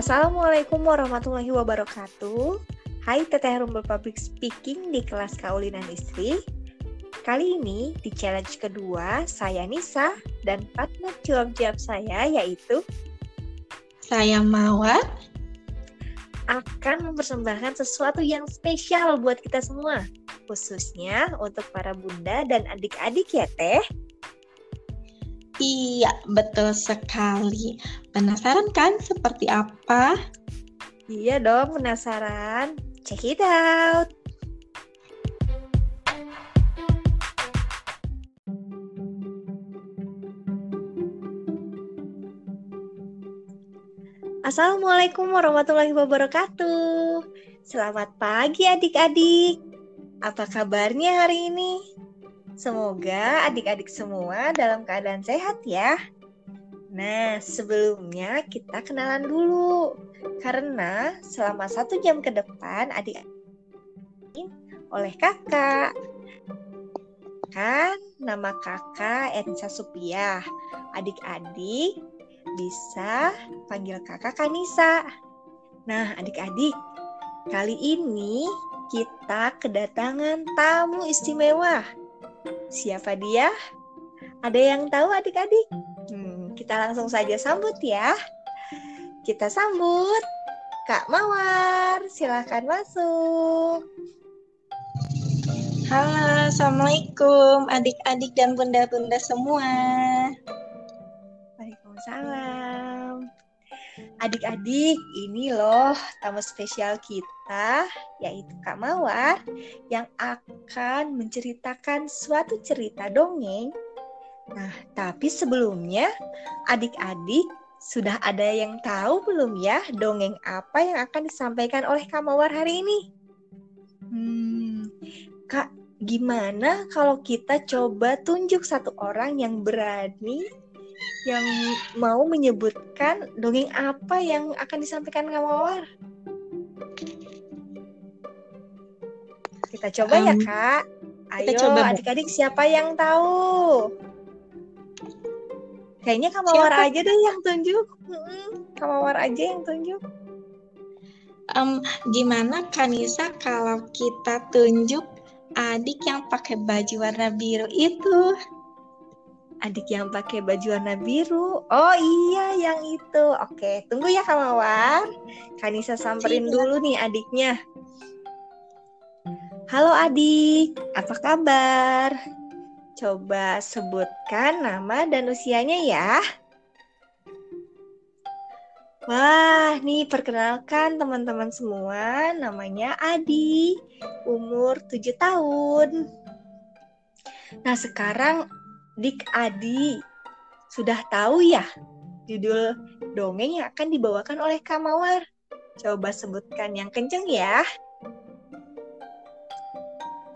Assalamualaikum warahmatullahi wabarakatuh. Hai Teteh Rumble Public Speaking di kelas Kaulinan Istri. Kali ini di challenge kedua, saya Nisa dan partner jawab-jawab saya yaitu saya Mawar akan mempersembahkan sesuatu yang spesial buat kita semua, khususnya untuk para bunda dan adik-adik ya Teh. Iya, betul sekali. Penasaran kan seperti apa? Iya dong, penasaran. Check it out. Assalamualaikum warahmatullahi wabarakatuh. Selamat pagi adik-adik. Apa kabarnya hari ini? Semoga adik-adik semua dalam keadaan sehat ya. Nah, sebelumnya kita kenalan dulu. Karena selama satu jam ke depan adik oleh kakak. Kan nama kakak Ernisa Supiah. Adik-adik bisa panggil kakak Kanisa. Nah, adik-adik, kali ini kita kedatangan tamu istimewa Siapa dia? Ada yang tahu adik-adik? Hmm, kita langsung saja sambut ya. Kita sambut Kak Mawar. Silahkan masuk. Halo, Assalamualaikum adik-adik dan bunda-bunda semua. Waalaikumsalam. Adik-adik, ini loh tamu spesial kita yaitu Kak Mawar, yang akan menceritakan suatu cerita dongeng. Nah, tapi sebelumnya, adik-adik sudah ada yang tahu belum ya dongeng apa yang akan disampaikan oleh Kak Mawar hari ini? Hmm, Kak, gimana kalau kita coba tunjuk satu orang yang berani yang mau menyebutkan dongeng apa yang akan disampaikan Kak Mawar? Kita coba um, ya kak. Ayo kita coba adik-adik siapa yang tahu? Kayaknya Kamawar siapa? aja deh yang tunjuk. Kamawar aja yang tunjuk. Um, gimana Kanisa kalau kita tunjuk adik yang pakai baju warna biru itu? Adik yang pakai baju warna biru. Oh iya, yang itu. Oke, tunggu ya Kamawar. Kanisa samperin Cina. dulu nih adiknya. Halo adik, apa kabar? Coba sebutkan nama dan usianya ya. Wah, nih perkenalkan teman-teman semua, namanya Adi, umur 7 tahun. Nah, sekarang Dik Adi sudah tahu ya judul dongeng yang akan dibawakan oleh Kamawar. Coba sebutkan yang kenceng ya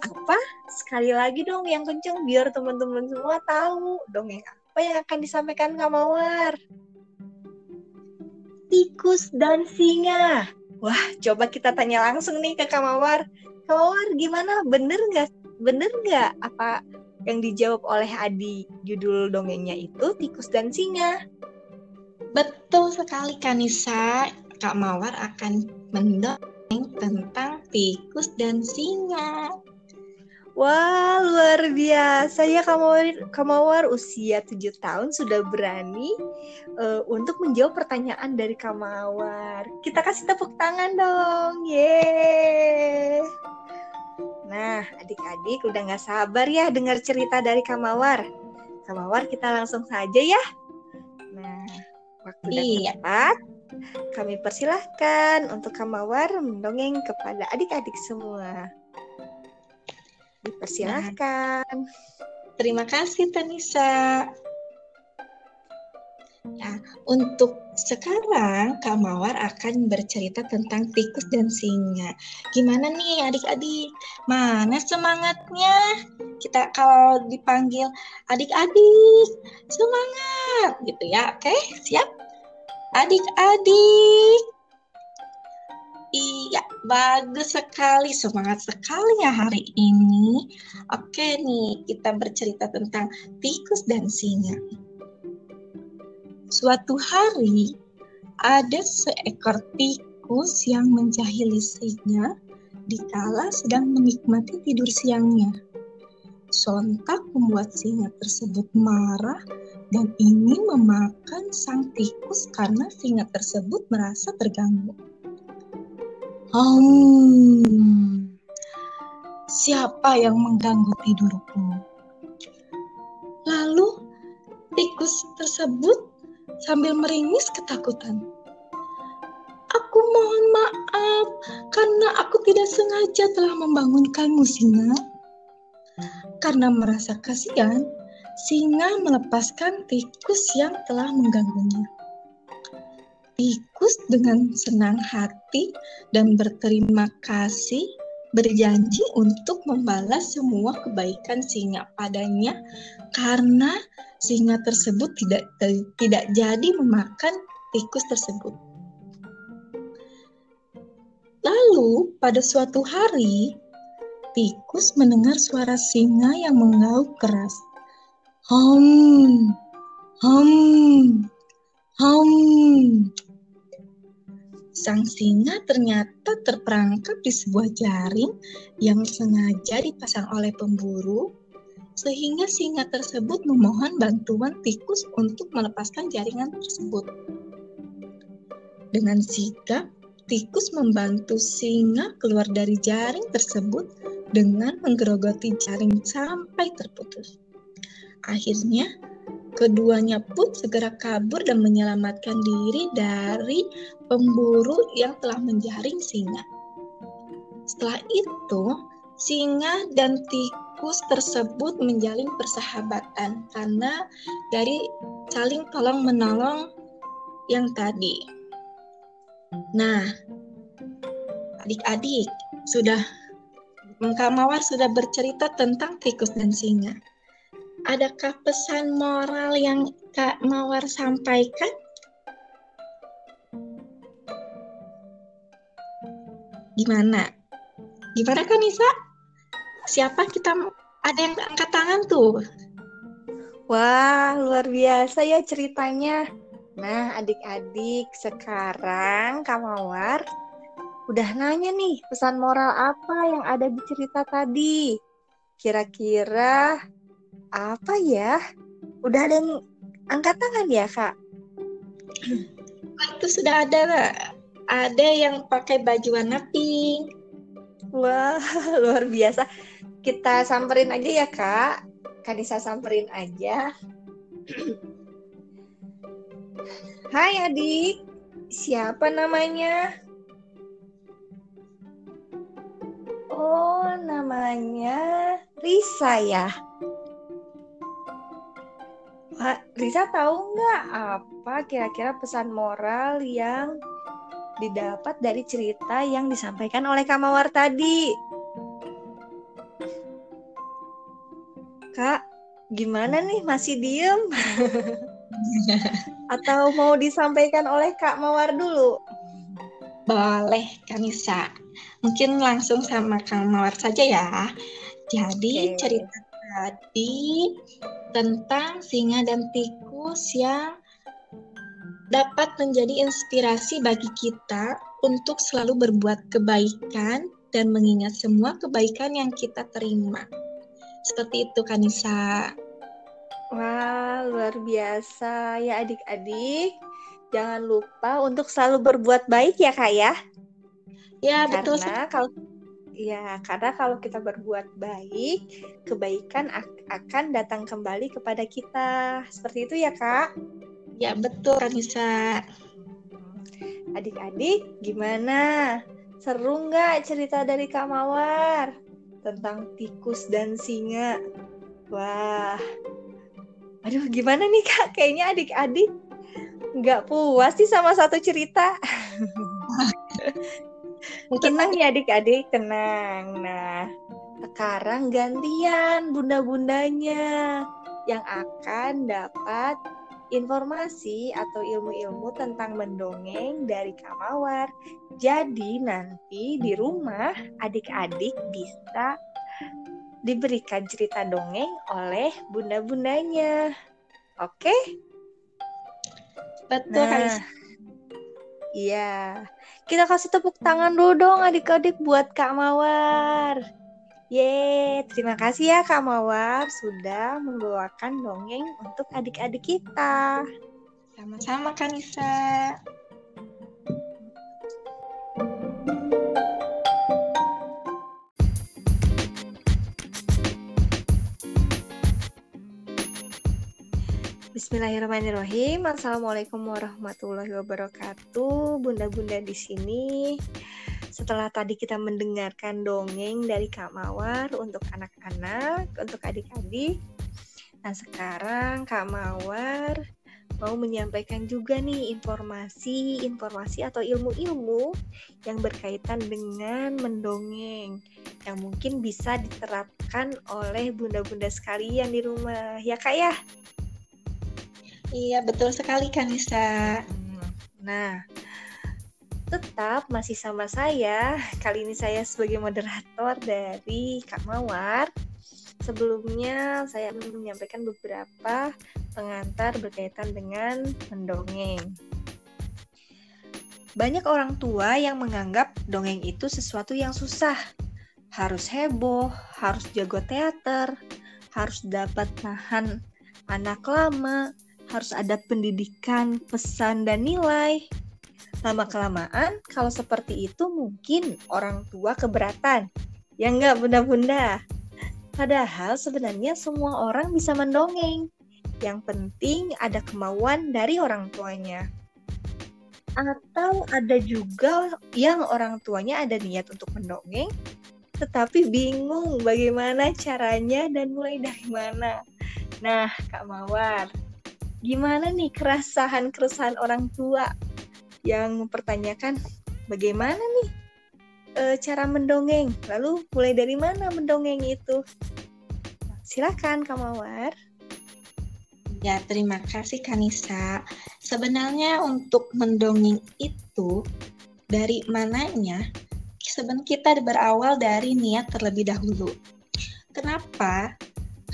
apa? Sekali lagi dong yang kenceng biar teman-teman semua tahu dongeng apa yang akan disampaikan Kak Mawar. Tikus dan singa. Wah, coba kita tanya langsung nih ke Kak Mawar. Kak Mawar, gimana? Bener nggak? Bener nggak apa yang dijawab oleh Adi judul dongengnya itu tikus dan singa? Betul sekali Kanisa. Kak Mawar akan mendongeng tentang tikus dan singa. Wah, luar biasa ya Kamawar, Kamawar usia 7 tahun sudah berani uh, untuk menjawab pertanyaan dari Kamawar. Kita kasih tepuk tangan dong. Yeay. Nah, adik-adik udah nggak sabar ya dengar cerita dari Kamawar. Kamawar kita langsung saja ya. Nah, waktu iya. tepat. Kami persilahkan untuk Kamawar mendongeng kepada adik-adik semua. Dipersilahkan. Nah, terima kasih Tanisa. Ya, untuk sekarang Kak Mawar akan bercerita tentang tikus dan singa. Gimana nih adik-adik? Mana semangatnya? Kita kalau dipanggil adik-adik, semangat gitu ya. Oke, siap? Adik-adik, Iya, bagus sekali, semangat sekali ya hari ini. Oke nih, kita bercerita tentang tikus dan singa. Suatu hari, ada seekor tikus yang menjahili singa dikala sedang menikmati tidur siangnya. Sontak membuat singa tersebut marah dan ingin memakan sang tikus karena singa tersebut merasa terganggu. Hmm, siapa yang mengganggu tidurku? Lalu tikus tersebut sambil meringis ketakutan. Aku mohon maaf karena aku tidak sengaja telah membangunkanmu, singa. Karena merasa kasihan, singa melepaskan tikus yang telah mengganggunya. Tikus dengan senang hati dan berterima kasih berjanji untuk membalas semua kebaikan singa padanya karena singa tersebut tidak tidak jadi memakan tikus tersebut. Lalu pada suatu hari tikus mendengar suara singa yang mengauk keras. Hom, hom, hom. Sang singa ternyata terperangkap di sebuah jaring yang sengaja dipasang oleh pemburu, sehingga singa tersebut memohon bantuan tikus untuk melepaskan jaringan tersebut. Dengan sigap, tikus membantu singa keluar dari jaring tersebut dengan menggerogoti jaring sampai terputus. Akhirnya, Keduanya pun segera kabur dan menyelamatkan diri dari pemburu yang telah menjaring singa. Setelah itu, singa dan tikus tersebut menjalin persahabatan karena dari saling tolong menolong yang tadi. Nah, adik-adik sudah Kak Mawar sudah bercerita tentang tikus dan singa adakah pesan moral yang Kak Mawar sampaikan? Gimana? Gimana kan Nisa? Siapa kita ada yang angkat tangan tuh? Wah, luar biasa ya ceritanya. Nah, adik-adik, sekarang Kak Mawar udah nanya nih pesan moral apa yang ada di cerita tadi. Kira-kira apa ya? Udah ada yang angkat tangan ya, Kak? Itu sudah ada, Ada yang pakai baju warna pink. Wah, luar biasa. Kita samperin aja ya, Kak. Kanisa samperin aja. Hai adik, siapa namanya? Oh, namanya Risa ya. Pak Risa tahu nggak apa kira-kira pesan moral yang didapat dari cerita yang disampaikan oleh Kamawar tadi? Kak, gimana nih masih diem? Atau mau disampaikan oleh Kak Mawar dulu? Boleh, Kanisa. Mungkin langsung sama Kang Mawar saja ya. Jadi okay. cerita tadi tentang singa dan tikus yang dapat menjadi inspirasi bagi kita untuk selalu berbuat kebaikan dan mengingat semua kebaikan yang kita terima. Seperti itu Kanisa. Wah, luar biasa ya adik-adik. Jangan lupa untuk selalu berbuat baik ya Kak ya. Ya, betul. Karena kalau Ya, karena kalau kita berbuat baik, kebaikan akan datang kembali kepada kita. Seperti itu ya, Kak? Ya, betul, Kanisa. Adik-adik, gimana? Seru nggak cerita dari Kak Mawar tentang tikus dan singa? Wah, aduh gimana nih Kak? Kayaknya adik-adik nggak puas sih sama satu cerita. tenang ya adik-adik, tenang. Nah, sekarang gantian bunda-bundanya yang akan dapat informasi atau ilmu-ilmu tentang mendongeng dari Kamawar. Jadi nanti di rumah adik-adik bisa diberikan cerita dongeng oleh bunda-bundanya. Oke? Betul, nah, Iya. Kita kasih tepuk tangan dulu dong adik-adik buat Kak Mawar. Yeay, terima kasih ya Kak Mawar sudah membawakan dongeng untuk adik-adik kita. Sama-sama Kanisa. Bismillahirrahmanirrahim. Assalamualaikum warahmatullahi wabarakatuh. Bunda-bunda di sini. Setelah tadi kita mendengarkan dongeng dari Kak Mawar untuk anak-anak, untuk adik-adik. Nah, sekarang Kak Mawar mau menyampaikan juga nih informasi-informasi atau ilmu-ilmu yang berkaitan dengan mendongeng yang mungkin bisa diterapkan oleh bunda-bunda sekalian di rumah. Ya, Kak ya? Iya, betul sekali Kanisa. Nah, tetap masih sama saya. Kali ini saya sebagai moderator dari Kak Mawar. Sebelumnya saya menyampaikan beberapa pengantar berkaitan dengan mendongeng. Banyak orang tua yang menganggap dongeng itu sesuatu yang susah. Harus heboh, harus jago teater, harus dapat nahan anak lama, harus ada pendidikan, pesan, dan nilai. Lama-kelamaan, kalau seperti itu mungkin orang tua keberatan. Ya enggak, bunda-bunda? Padahal sebenarnya semua orang bisa mendongeng. Yang penting ada kemauan dari orang tuanya. Atau ada juga yang orang tuanya ada niat untuk mendongeng, tetapi bingung bagaimana caranya dan mulai dari mana. Nah, Kak Mawar, gimana nih keresahan-keresahan orang tua yang mempertanyakan bagaimana nih e, cara mendongeng? Lalu mulai dari mana mendongeng itu? Silakan Kak Mawar. Ya, terima kasih Kanisa. Sebenarnya untuk mendongeng itu dari mananya? Sebenarnya kita berawal dari niat terlebih dahulu. Kenapa?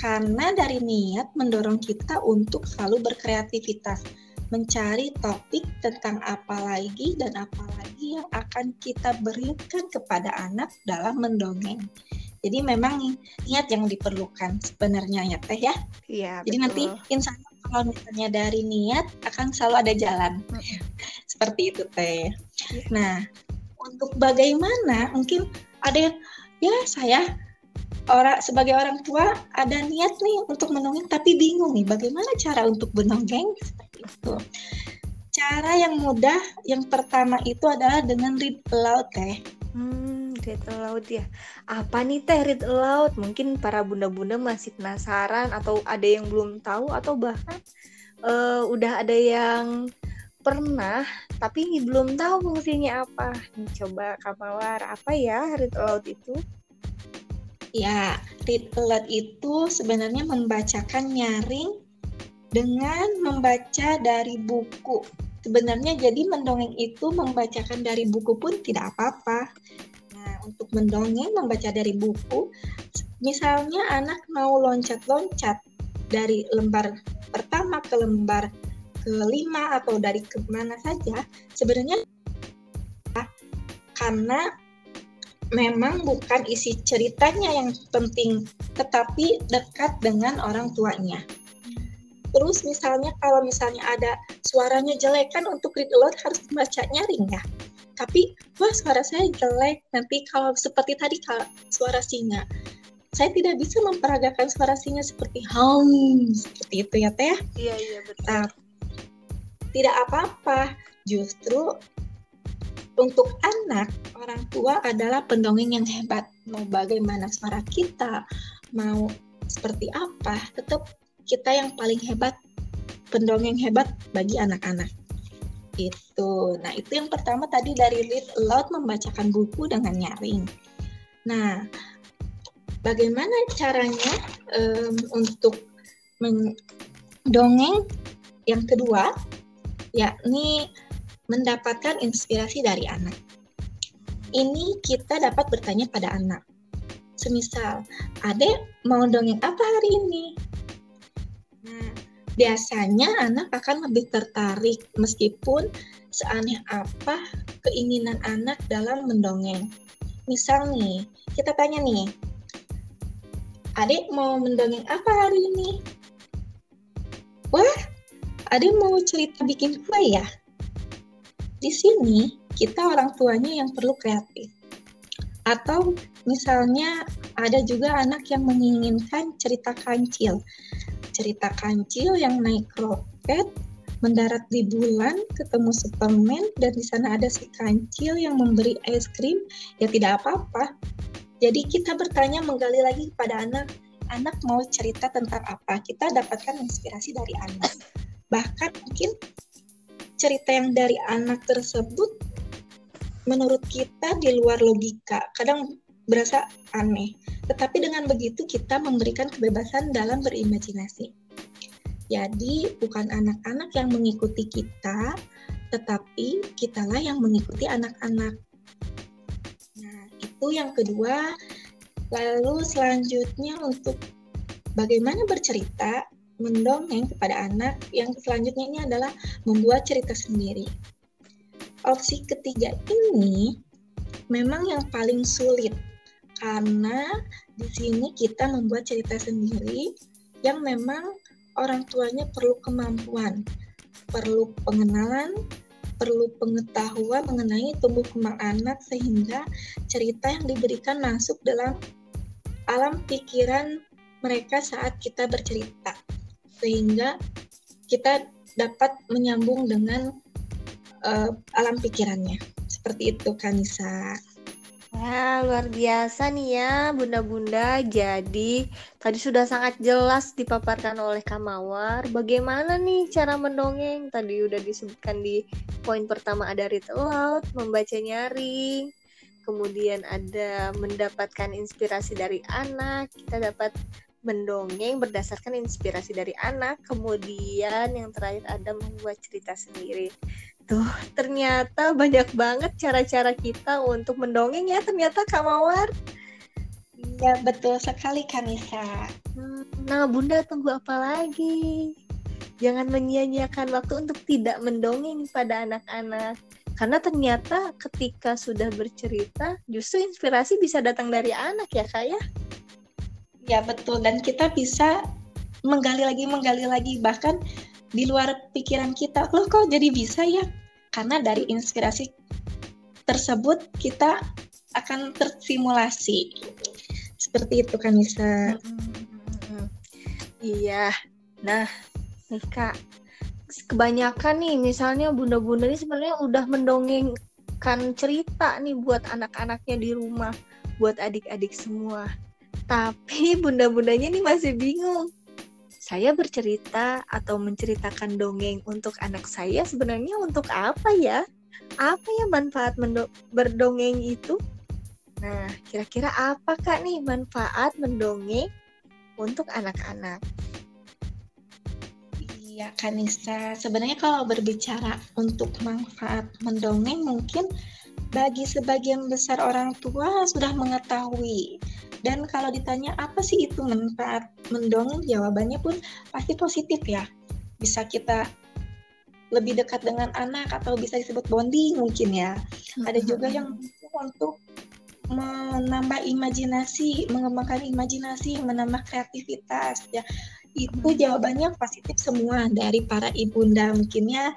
Karena dari niat mendorong kita untuk selalu berkreativitas, mencari topik tentang apa lagi dan apa lagi yang akan kita berikan kepada anak dalam mendongeng. Jadi memang niat yang diperlukan sebenarnya ya teh ya. Iya. Jadi betul. nanti insya Allah kalau misalnya dari niat akan selalu ada jalan. Seperti itu teh. Ya. Nah untuk bagaimana mungkin ada ya saya orang sebagai orang tua ada niat nih untuk mendongeng tapi bingung nih bagaimana cara untuk mendongeng seperti itu. Cara yang mudah yang pertama itu adalah dengan read aloud teh. Hmm, read aloud ya. Apa nih teh read aloud? Mungkin para bunda-bunda masih penasaran atau ada yang belum tahu atau bahkan uh, udah ada yang pernah tapi belum tahu fungsinya apa. Coba Kamawar, apa ya read aloud itu? Ya, read aloud itu sebenarnya membacakan nyaring dengan membaca dari buku. Sebenarnya jadi mendongeng itu membacakan dari buku pun tidak apa-apa. Nah, untuk mendongeng membaca dari buku, misalnya anak mau loncat-loncat dari lembar pertama ke lembar kelima atau dari ke mana saja, sebenarnya karena memang bukan isi ceritanya yang penting, tetapi dekat dengan orang tuanya. Terus misalnya kalau misalnya ada suaranya jelek kan untuk read aloud harus baca nyaring ya. Tapi wah suara saya jelek. Nanti kalau seperti tadi kalau suara singa, saya tidak bisa memperagakan suara singa seperti hum seperti itu ya teh. Iya iya betul. Nah, tidak apa-apa. Justru untuk anak, orang tua adalah pendongeng yang hebat. Mau bagaimana suara kita, mau seperti apa, tetap kita yang paling hebat, pendongeng hebat bagi anak-anak. Itu. Nah, itu yang pertama tadi dari read aloud membacakan buku dengan nyaring. Nah, bagaimana caranya um, untuk mendongeng yang kedua yakni mendapatkan inspirasi dari anak. Ini kita dapat bertanya pada anak. Semisal, adek mau dongeng apa hari ini? Nah, biasanya anak akan lebih tertarik meskipun seaneh apa keinginan anak dalam mendongeng. Misal nih, kita tanya nih, adik mau mendongeng apa hari ini? Wah, adik mau cerita bikin kue ya? Di sini, kita orang tuanya yang perlu kreatif. Atau misalnya ada juga anak yang menginginkan cerita kancil cerita kancil yang naik roket, mendarat di bulan, ketemu Superman, dan di sana ada si kancil yang memberi es krim, ya tidak apa-apa. Jadi kita bertanya menggali lagi kepada anak, anak mau cerita tentang apa? Kita dapatkan inspirasi dari anak. Bahkan mungkin cerita yang dari anak tersebut menurut kita di luar logika, kadang berasa aneh. Tetapi dengan begitu kita memberikan kebebasan dalam berimajinasi. Jadi bukan anak-anak yang mengikuti kita, tetapi kitalah yang mengikuti anak-anak. Nah, itu yang kedua. Lalu selanjutnya untuk bagaimana bercerita, mendongeng kepada anak, yang selanjutnya ini adalah membuat cerita sendiri. Opsi ketiga ini memang yang paling sulit karena di sini kita membuat cerita sendiri yang memang orang tuanya perlu kemampuan, perlu pengenalan, perlu pengetahuan mengenai tumbuh kembang anak sehingga cerita yang diberikan masuk dalam alam pikiran mereka saat kita bercerita sehingga kita dapat menyambung dengan uh, alam pikirannya seperti itu Kanisa. Wah, luar biasa nih ya, Bunda-bunda. Jadi, tadi sudah sangat jelas dipaparkan oleh Kamawar bagaimana nih cara mendongeng. Tadi udah disebutkan di poin pertama ada read aloud, membaca nyaring, kemudian ada mendapatkan inspirasi dari anak, kita dapat mendongeng berdasarkan inspirasi dari anak, kemudian yang terakhir ada membuat cerita sendiri. Tuh, ternyata banyak banget cara-cara kita untuk mendongeng ya ternyata Kak Mawar. Iya, betul sekali Kanisa. Hmm, nah, Bunda tunggu apa lagi? Jangan menyia-nyiakan waktu untuk tidak mendongeng pada anak-anak. Karena ternyata ketika sudah bercerita, justru inspirasi bisa datang dari anak ya, Kak ya? Ya, betul. Dan kita bisa menggali lagi, menggali lagi. Bahkan di luar pikiran kita, loh kok jadi bisa ya? karena dari inspirasi tersebut kita akan tersimulasi seperti itu kan bisa iya nah nih kak kebanyakan nih misalnya bunda-bunda ini sebenarnya udah mendongengkan cerita nih buat anak-anaknya di rumah buat adik-adik semua tapi bunda-bundanya nih masih bingung saya bercerita atau menceritakan dongeng untuk anak saya sebenarnya untuk apa ya? Apa ya manfaat berdongeng itu? Nah, kira-kira apa kak nih manfaat mendongeng untuk anak-anak? Iya, Kanisa. Sebenarnya kalau berbicara untuk manfaat mendongeng mungkin bagi sebagian besar orang tua sudah mengetahui dan kalau ditanya apa sih itu manfaat mendongeng, jawabannya pun pasti positif ya. Bisa kita lebih dekat dengan anak atau bisa disebut bonding mungkin ya. Ada juga yang untuk menambah imajinasi, mengembangkan imajinasi, menambah kreativitas ya. Itu jawabannya positif semua dari para ibunda mungkin ya.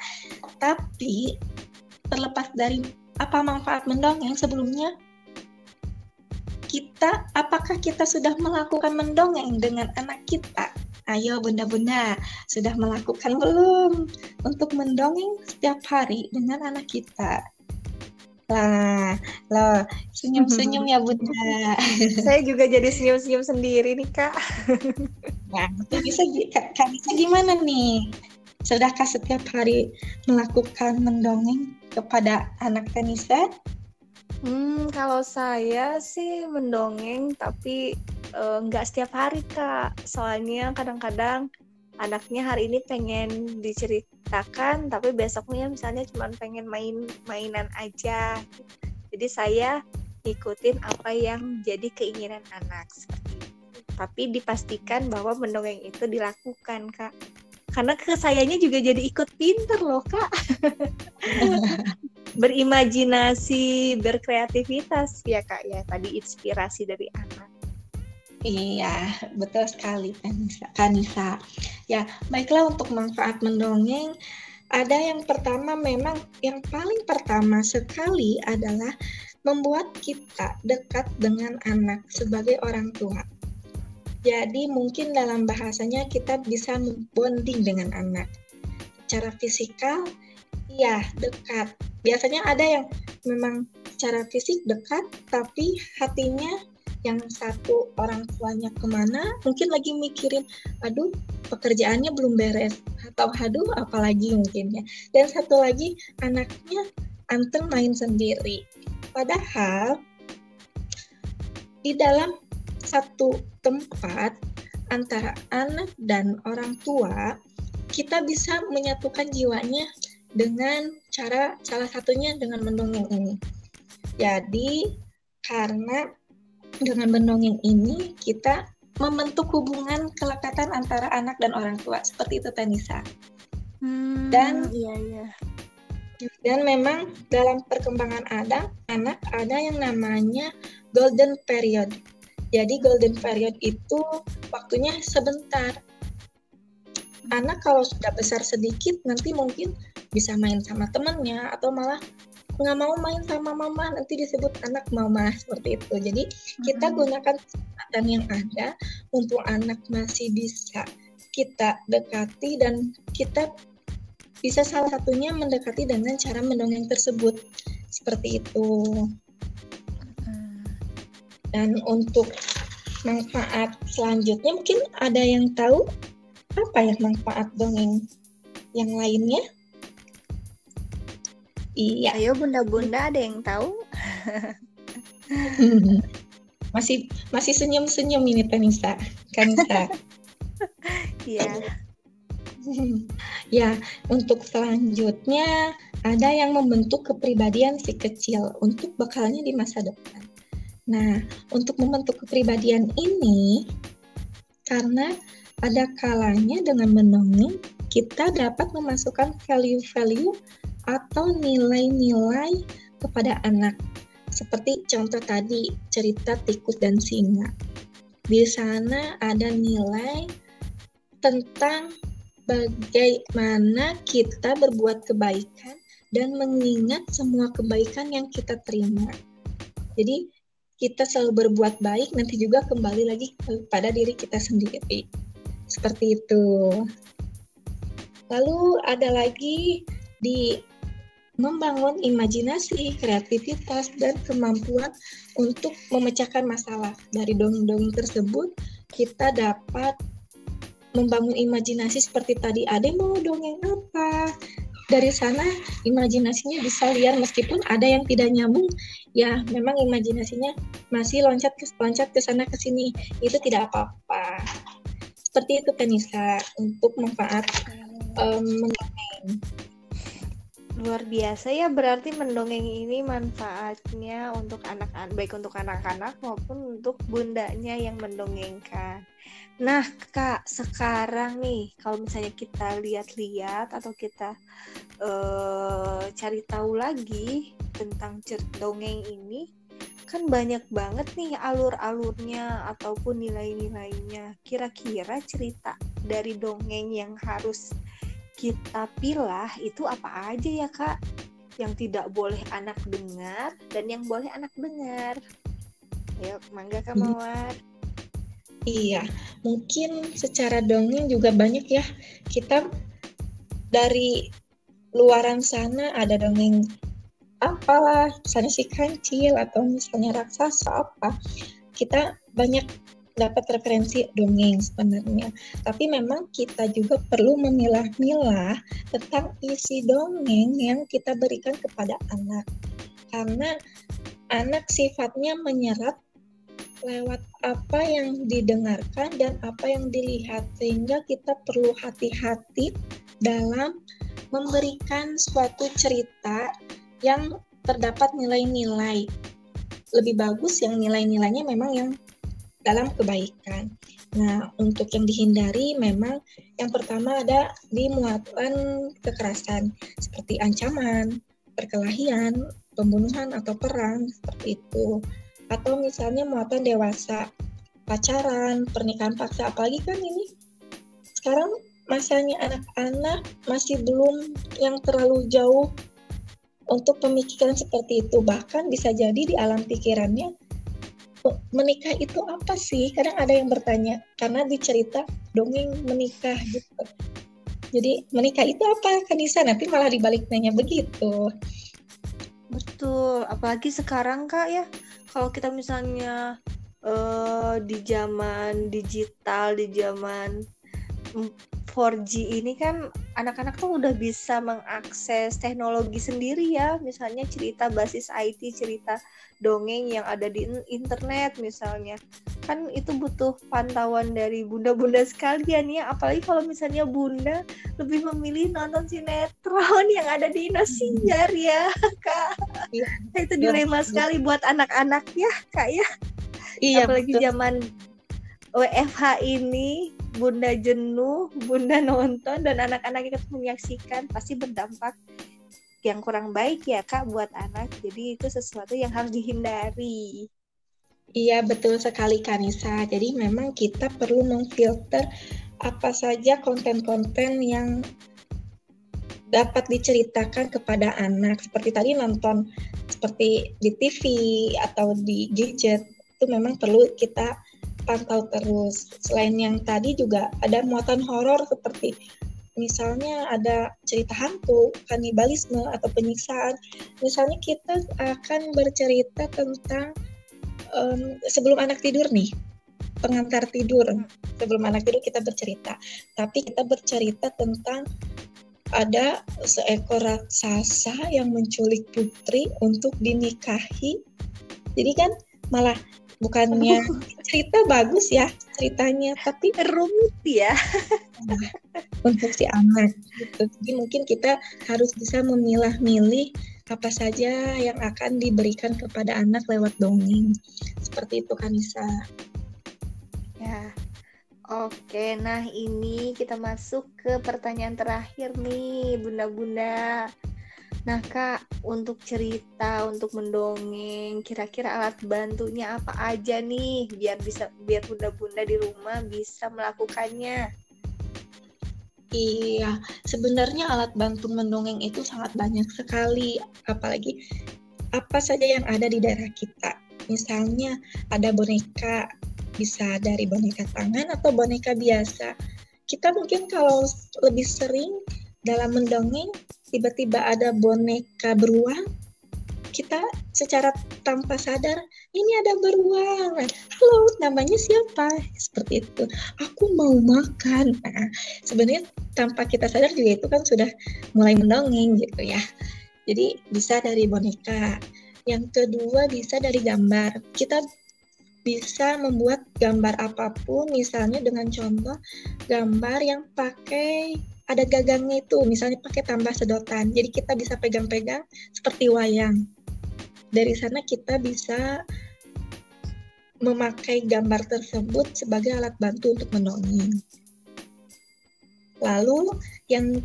Tapi terlepas dari apa manfaat mendongeng sebelumnya kita, apakah kita sudah melakukan mendongeng dengan anak kita? Ayo bunda-bunda, sudah melakukan belum untuk mendongeng setiap hari dengan anak kita? Lah, lo senyum-senyum ya bunda. Saya juga jadi senyum-senyum sendiri nih kak. Nah, bisa kak bisa gimana nih? Sudahkah setiap hari melakukan mendongeng kepada anak Tenisa? Hmm, kalau saya sih mendongeng tapi uh, nggak setiap hari kak. Soalnya kadang-kadang anaknya hari ini pengen diceritakan, tapi besoknya misalnya cuma pengen main mainan aja. Jadi saya ikutin apa yang jadi keinginan anak. Tapi dipastikan bahwa mendongeng itu dilakukan kak. Karena ke sayanya juga jadi ikut pinter loh kak berimajinasi berkreativitas ya kak ya tadi inspirasi dari anak Iya, betul sekali Kanisa. Kanisa. Ya, baiklah untuk manfaat mendongeng ada yang pertama memang yang paling pertama sekali adalah membuat kita dekat dengan anak sebagai orang tua. Jadi mungkin dalam bahasanya kita bisa bonding dengan anak. Secara fisikal, iya dekat. Biasanya ada yang memang secara fisik dekat, tapi hatinya yang satu orang tuanya ke mana, mungkin lagi mikirin, aduh pekerjaannya belum beres, atau aduh apalagi mungkin ya. Dan satu lagi anaknya anteng main sendiri. Padahal di dalam satu tempat antara anak dan orang tua, kita bisa menyatukan jiwanya dengan cara salah satunya dengan mendongeng ini. Jadi karena dengan mendongeng ini kita membentuk hubungan kelekatan antara anak dan orang tua seperti itu Tanisa. Hmm, dan iya iya. Dan memang dalam perkembangan ada anak ada yang namanya golden period jadi golden period itu waktunya sebentar. Anak kalau sudah besar sedikit nanti mungkin bisa main sama temennya atau malah nggak mau main sama mama nanti disebut anak mama seperti itu. Jadi kita gunakan kesempatan yang ada untuk anak masih bisa kita dekati dan kita bisa salah satunya mendekati dengan cara mendongeng tersebut seperti itu. Dan untuk manfaat selanjutnya mungkin ada yang tahu apa ya manfaat dongeng yang lainnya? Iya. Ayo bunda-bunda ada yang tahu? masih masih senyum-senyum ini Tanisa, Kanisa. Iya. ya, untuk selanjutnya ada yang membentuk kepribadian si kecil untuk bekalnya di masa depan. Nah, untuk membentuk kepribadian ini, karena ada kalanya dengan mendongeng, kita dapat memasukkan value-value atau nilai-nilai kepada anak. Seperti contoh tadi, cerita tikus dan singa. Di sana ada nilai tentang bagaimana kita berbuat kebaikan dan mengingat semua kebaikan yang kita terima. Jadi kita selalu berbuat baik, nanti juga kembali lagi pada diri kita sendiri. Seperti itu. Lalu ada lagi di membangun imajinasi, kreativitas, dan kemampuan untuk memecahkan masalah. Dari dongeng-dongeng tersebut, kita dapat membangun imajinasi seperti tadi, ada mau dongeng apa? Dari sana imajinasinya bisa liar meskipun ada yang tidak nyambung. Ya memang imajinasinya masih loncat ke loncat ke sana ke sini. Itu tidak apa-apa. Seperti itu Kanisa untuk manfaat um, luar biasa ya berarti mendongeng ini manfaatnya untuk anak-anak baik untuk anak-anak maupun untuk bundanya yang mendongengkan Nah, Kak, sekarang nih, kalau misalnya kita lihat-lihat atau kita uh, cari tahu lagi tentang dongeng ini, kan banyak banget nih alur-alurnya ataupun nilai-nilainya. Kira-kira cerita dari dongeng yang harus kita pilah itu apa aja ya, Kak? Yang tidak boleh anak dengar dan yang boleh anak dengar. Ayo, mangga Kak hmm. Mawar. Iya, mungkin secara dongeng juga banyak ya. Kita dari luaran sana ada dongeng apalah, misalnya si kancil atau misalnya raksasa apa. Kita banyak dapat referensi dongeng sebenarnya. Tapi memang kita juga perlu memilah-milah tentang isi dongeng yang kita berikan kepada anak. Karena anak sifatnya menyerap lewat apa yang didengarkan dan apa yang dilihat sehingga kita perlu hati-hati dalam memberikan suatu cerita yang terdapat nilai-nilai lebih bagus yang nilai-nilainya memang yang dalam kebaikan. Nah, untuk yang dihindari memang yang pertama ada di muatan kekerasan seperti ancaman, perkelahian, pembunuhan atau perang seperti itu. Atau misalnya muatan dewasa, pacaran, pernikahan paksa apalagi kan ini sekarang masanya anak-anak masih belum yang terlalu jauh untuk pemikiran seperti itu bahkan bisa jadi di alam pikirannya menikah itu apa sih? Kadang ada yang bertanya karena dicerita dongeng menikah gitu. Jadi menikah itu apa Kanisa? Nanti malah dibalik nanya begitu. Betul, apalagi sekarang Kak ya. Kalau kita misalnya uh, di zaman digital, di zaman 4G ini kan anak-anak tuh udah bisa mengakses teknologi sendiri ya. Misalnya cerita basis IT cerita dongeng yang ada di internet misalnya. Kan itu butuh pantauan dari bunda-bunda sekalian ya. Apalagi kalau misalnya bunda lebih memilih nonton sinetron yang ada di Indosiar ya kak. Ya, itu dilema ya. sekali buat anak-anak ya kak ya. Iya, apalagi betul. zaman WFH ini bunda jenuh, bunda nonton dan anak-anak ikut menyaksikan pasti berdampak yang kurang baik ya kak buat anak. Jadi itu sesuatu yang harus dihindari. Iya betul sekali Kanisa. Jadi memang kita perlu memfilter apa saja konten-konten yang dapat diceritakan kepada anak. Seperti tadi nonton seperti di TV atau di gadget itu memang perlu kita pantau terus. Selain yang tadi juga ada muatan horor seperti misalnya ada cerita hantu, kanibalisme atau penyiksaan. Misalnya kita akan bercerita tentang um, sebelum anak tidur nih, pengantar tidur. Sebelum anak tidur kita bercerita, tapi kita bercerita tentang ada seekor raksasa yang menculik putri untuk dinikahi. Jadi kan malah bukannya cerita bagus ya ceritanya tapi rumit ya untuk si anak gitu. jadi mungkin kita harus bisa memilah-milih apa saja yang akan diberikan kepada anak lewat dongeng seperti itu kan bisa ya Oke, nah ini kita masuk ke pertanyaan terakhir nih, bunda-bunda. Nah kak, untuk cerita, untuk mendongeng, kira-kira alat bantunya apa aja nih, biar bisa biar bunda-bunda di rumah bisa melakukannya? Iya, sebenarnya alat bantu mendongeng itu sangat banyak sekali, apalagi apa saja yang ada di daerah kita. Misalnya ada boneka, bisa dari boneka tangan atau boneka biasa. Kita mungkin kalau lebih sering dalam mendongeng tiba-tiba ada boneka beruang, kita secara tanpa sadar ini ada beruang. Halo, namanya siapa? Seperti itu. Aku mau makan. Nah, sebenarnya tanpa kita sadar juga itu kan sudah mulai mendongeng gitu ya. Jadi bisa dari boneka. Yang kedua bisa dari gambar. Kita bisa membuat gambar apa pun misalnya dengan contoh gambar yang pakai ada gagangnya itu misalnya pakai tambah sedotan. Jadi kita bisa pegang-pegang seperti wayang. Dari sana kita bisa memakai gambar tersebut sebagai alat bantu untuk mendongeng lalu yang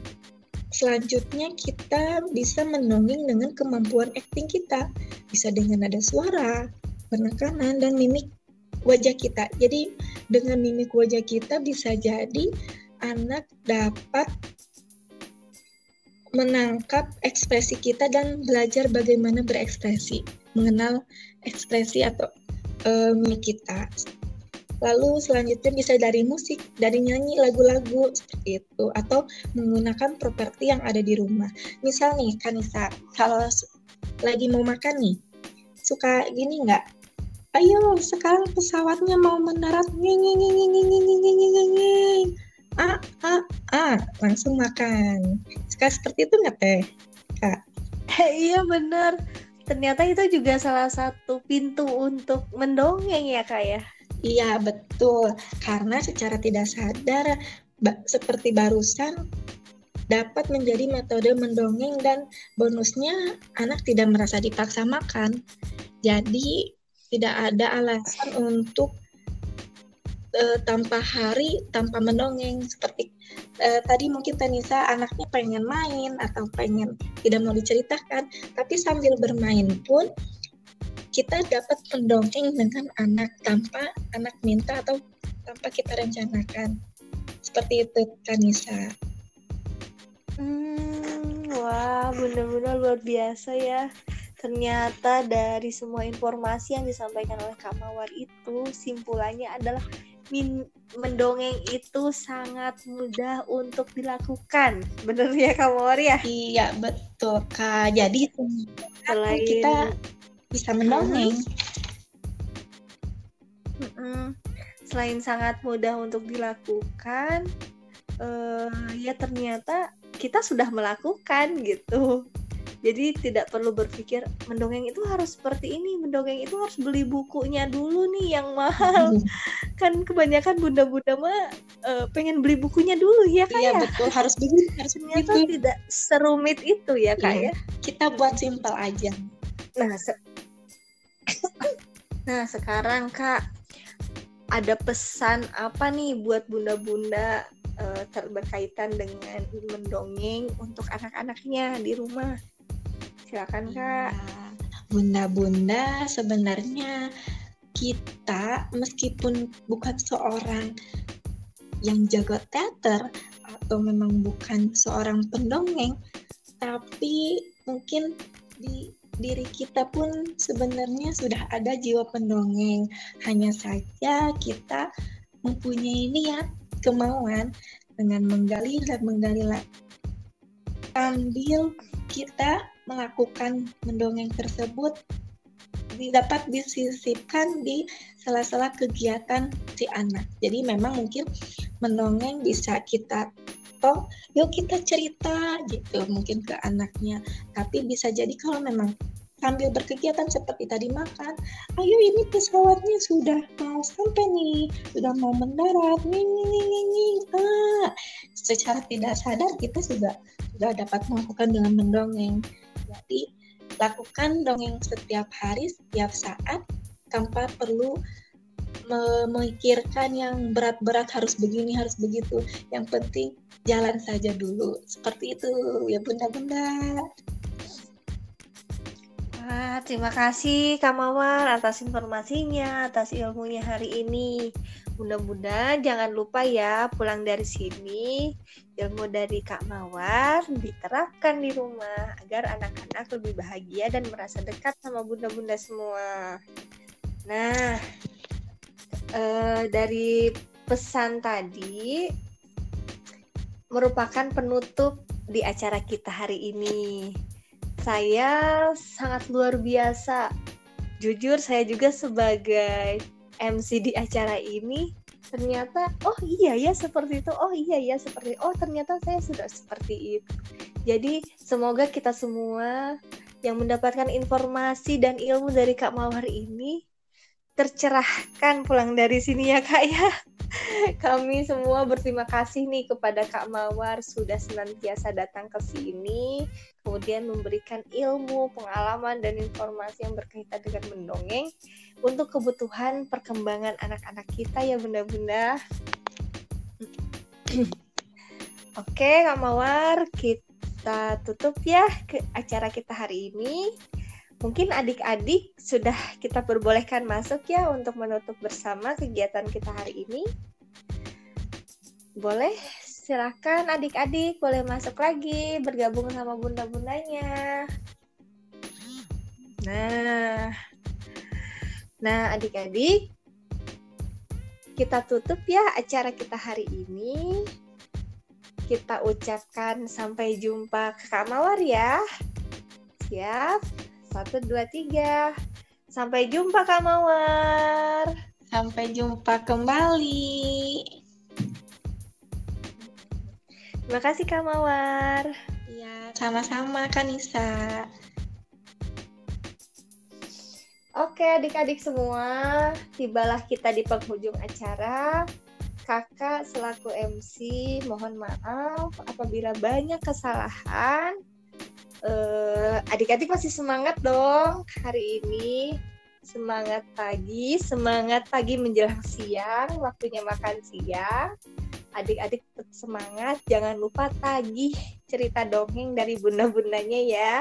selanjutnya kita bisa mendongeng dengan kemampuan acting kita. Bisa dengan nada suara penekanan dan mimik wajah kita. Jadi dengan mimik wajah kita bisa jadi anak dapat menangkap ekspresi kita dan belajar bagaimana berekspresi, mengenal ekspresi atau um, kita. Lalu selanjutnya bisa dari musik, dari nyanyi lagu-lagu seperti itu, atau menggunakan properti yang ada di rumah. Misal nih, Kanisa, kalau lagi mau makan nih, suka gini nggak? Ayo, sekarang pesawatnya mau mendarat, nging, nging, nging, nging, nging, nging, nging, nging, nging ah ah ah langsung makan. Suka seperti itu nggak teh? Kak? Iya bener ternyata itu juga salah satu pintu untuk mendongeng ya kak ya? Iya betul. Karena secara tidak sadar seperti barusan dapat menjadi metode mendongeng dan bonusnya anak tidak merasa dipaksa makan. Jadi tidak ada alasan untuk uh, tanpa hari tanpa mendongeng seperti uh, tadi mungkin Tanisa anaknya pengen main atau pengen tidak mau diceritakan tapi sambil bermain pun kita dapat mendongeng dengan anak tanpa anak minta atau tanpa kita rencanakan. Seperti itu Tanisa. Hmm, wah benar-benar luar biasa ya. Ternyata dari semua informasi yang disampaikan oleh Kak Mawar itu simpulannya adalah min mendongeng itu sangat mudah untuk dilakukan. Benar ya Kak Mawar ya? Iya, betul Kak. Jadi selain kita bisa mendongeng. Mm -mm. Selain sangat mudah untuk dilakukan, uh, ya ternyata kita sudah melakukan gitu jadi tidak perlu berpikir mendongeng itu harus seperti ini mendongeng itu harus beli bukunya dulu nih yang mahal kan kebanyakan bunda-bunda mah uh, pengen beli bukunya dulu ya kak iya ya? betul harus begitu harus ternyata begitu. tidak serumit itu ya kak iya. ya kita buat simpel aja nah se nah sekarang kak ada pesan apa nih buat bunda-bunda uh, berkaitan dengan mendongeng untuk anak-anaknya di rumah Silakan Kak. Iya. Bunda-bunda sebenarnya kita meskipun bukan seorang yang jago teater atau memang bukan seorang pendongeng, tapi mungkin di diri kita pun sebenarnya sudah ada jiwa pendongeng. Hanya saja kita mempunyai niat, kemauan dengan menggali dan menggali lagi. Sambil kita melakukan mendongeng tersebut dapat disisipkan di sela-sela kegiatan si anak. Jadi memang mungkin mendongeng bisa kita toh yuk kita cerita gitu mungkin ke anaknya. Tapi bisa jadi kalau memang sambil berkegiatan seperti tadi makan, ayo ini pesawatnya sudah mau sampai nih, sudah mau mendarat, nih nih nih nih. Ah, secara tidak sadar kita sudah sudah dapat melakukan dengan mendongeng. Jadi lakukan dongeng setiap hari, setiap saat tanpa perlu memikirkan yang berat-berat harus begini harus begitu. Yang penting jalan saja dulu. Seperti itu. Ya bunda-bunda Wah, terima kasih Kak Mawar atas informasinya, atas ilmunya hari ini. Bunda-bunda jangan lupa ya pulang dari sini ilmu dari Kak Mawar diterapkan di rumah agar anak-anak lebih bahagia dan merasa dekat sama bunda-bunda semua. Nah, eh, dari pesan tadi merupakan penutup di acara kita hari ini. Saya sangat luar biasa. Jujur saya juga sebagai MC di acara ini ternyata oh iya ya seperti itu oh iya ya seperti oh ternyata saya sudah seperti itu jadi semoga kita semua yang mendapatkan informasi dan ilmu dari Kak Mawar ini tercerahkan pulang dari sini ya Kak ya kami semua berterima kasih nih kepada Kak Mawar sudah senantiasa datang ke sini kemudian memberikan ilmu, pengalaman dan informasi yang berkaitan dengan mendongeng untuk kebutuhan perkembangan anak-anak kita ya bunda-bunda. Oke, Kak Mawar, kita tutup ya ke acara kita hari ini. Mungkin adik-adik sudah kita perbolehkan masuk ya untuk menutup bersama kegiatan kita hari ini. Boleh, silahkan adik-adik boleh masuk lagi bergabung sama bunda-bundanya. Nah, nah adik-adik, kita tutup ya acara kita hari ini. Kita ucapkan sampai jumpa ke Kak Mawar ya. Siap? Satu, dua, tiga. Sampai jumpa Kak Mawar. Sampai jumpa kembali. Terima kasih Kak Mawar. Iya, sama-sama Kak Nisa. Oke adik-adik semua, tibalah kita di penghujung acara. Kakak selaku MC mohon maaf apabila banyak kesalahan uh, adik-adik masih semangat dong hari ini. Semangat pagi, semangat pagi menjelang siang, waktunya makan siang. Adik-adik tetap semangat, jangan lupa tagih cerita dongeng dari bunda-bundanya ya.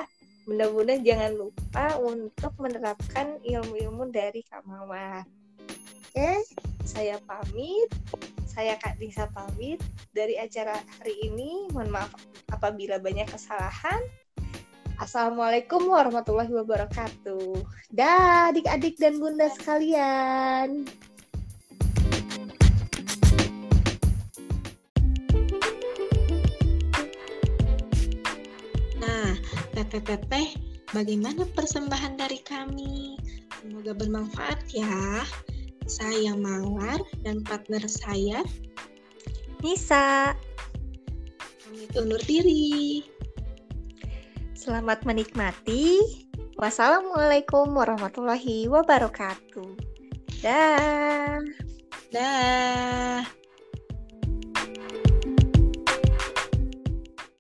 Bunda-bunda jangan lupa untuk menerapkan ilmu-ilmu dari Kak Mawar. Oke, saya pamit. Saya Kak Disa pamit dari acara hari ini. Mohon maaf apabila banyak kesalahan. Assalamualaikum warahmatullahi wabarakatuh. Dah, adik-adik dan bunda sekalian. Nah, teteh-teteh, bagaimana persembahan dari kami? Semoga bermanfaat ya. Saya Mawar dan partner saya Nisa, pamit undur diri. Selamat menikmati. Wassalamualaikum warahmatullahi wabarakatuh. Dah. Dah.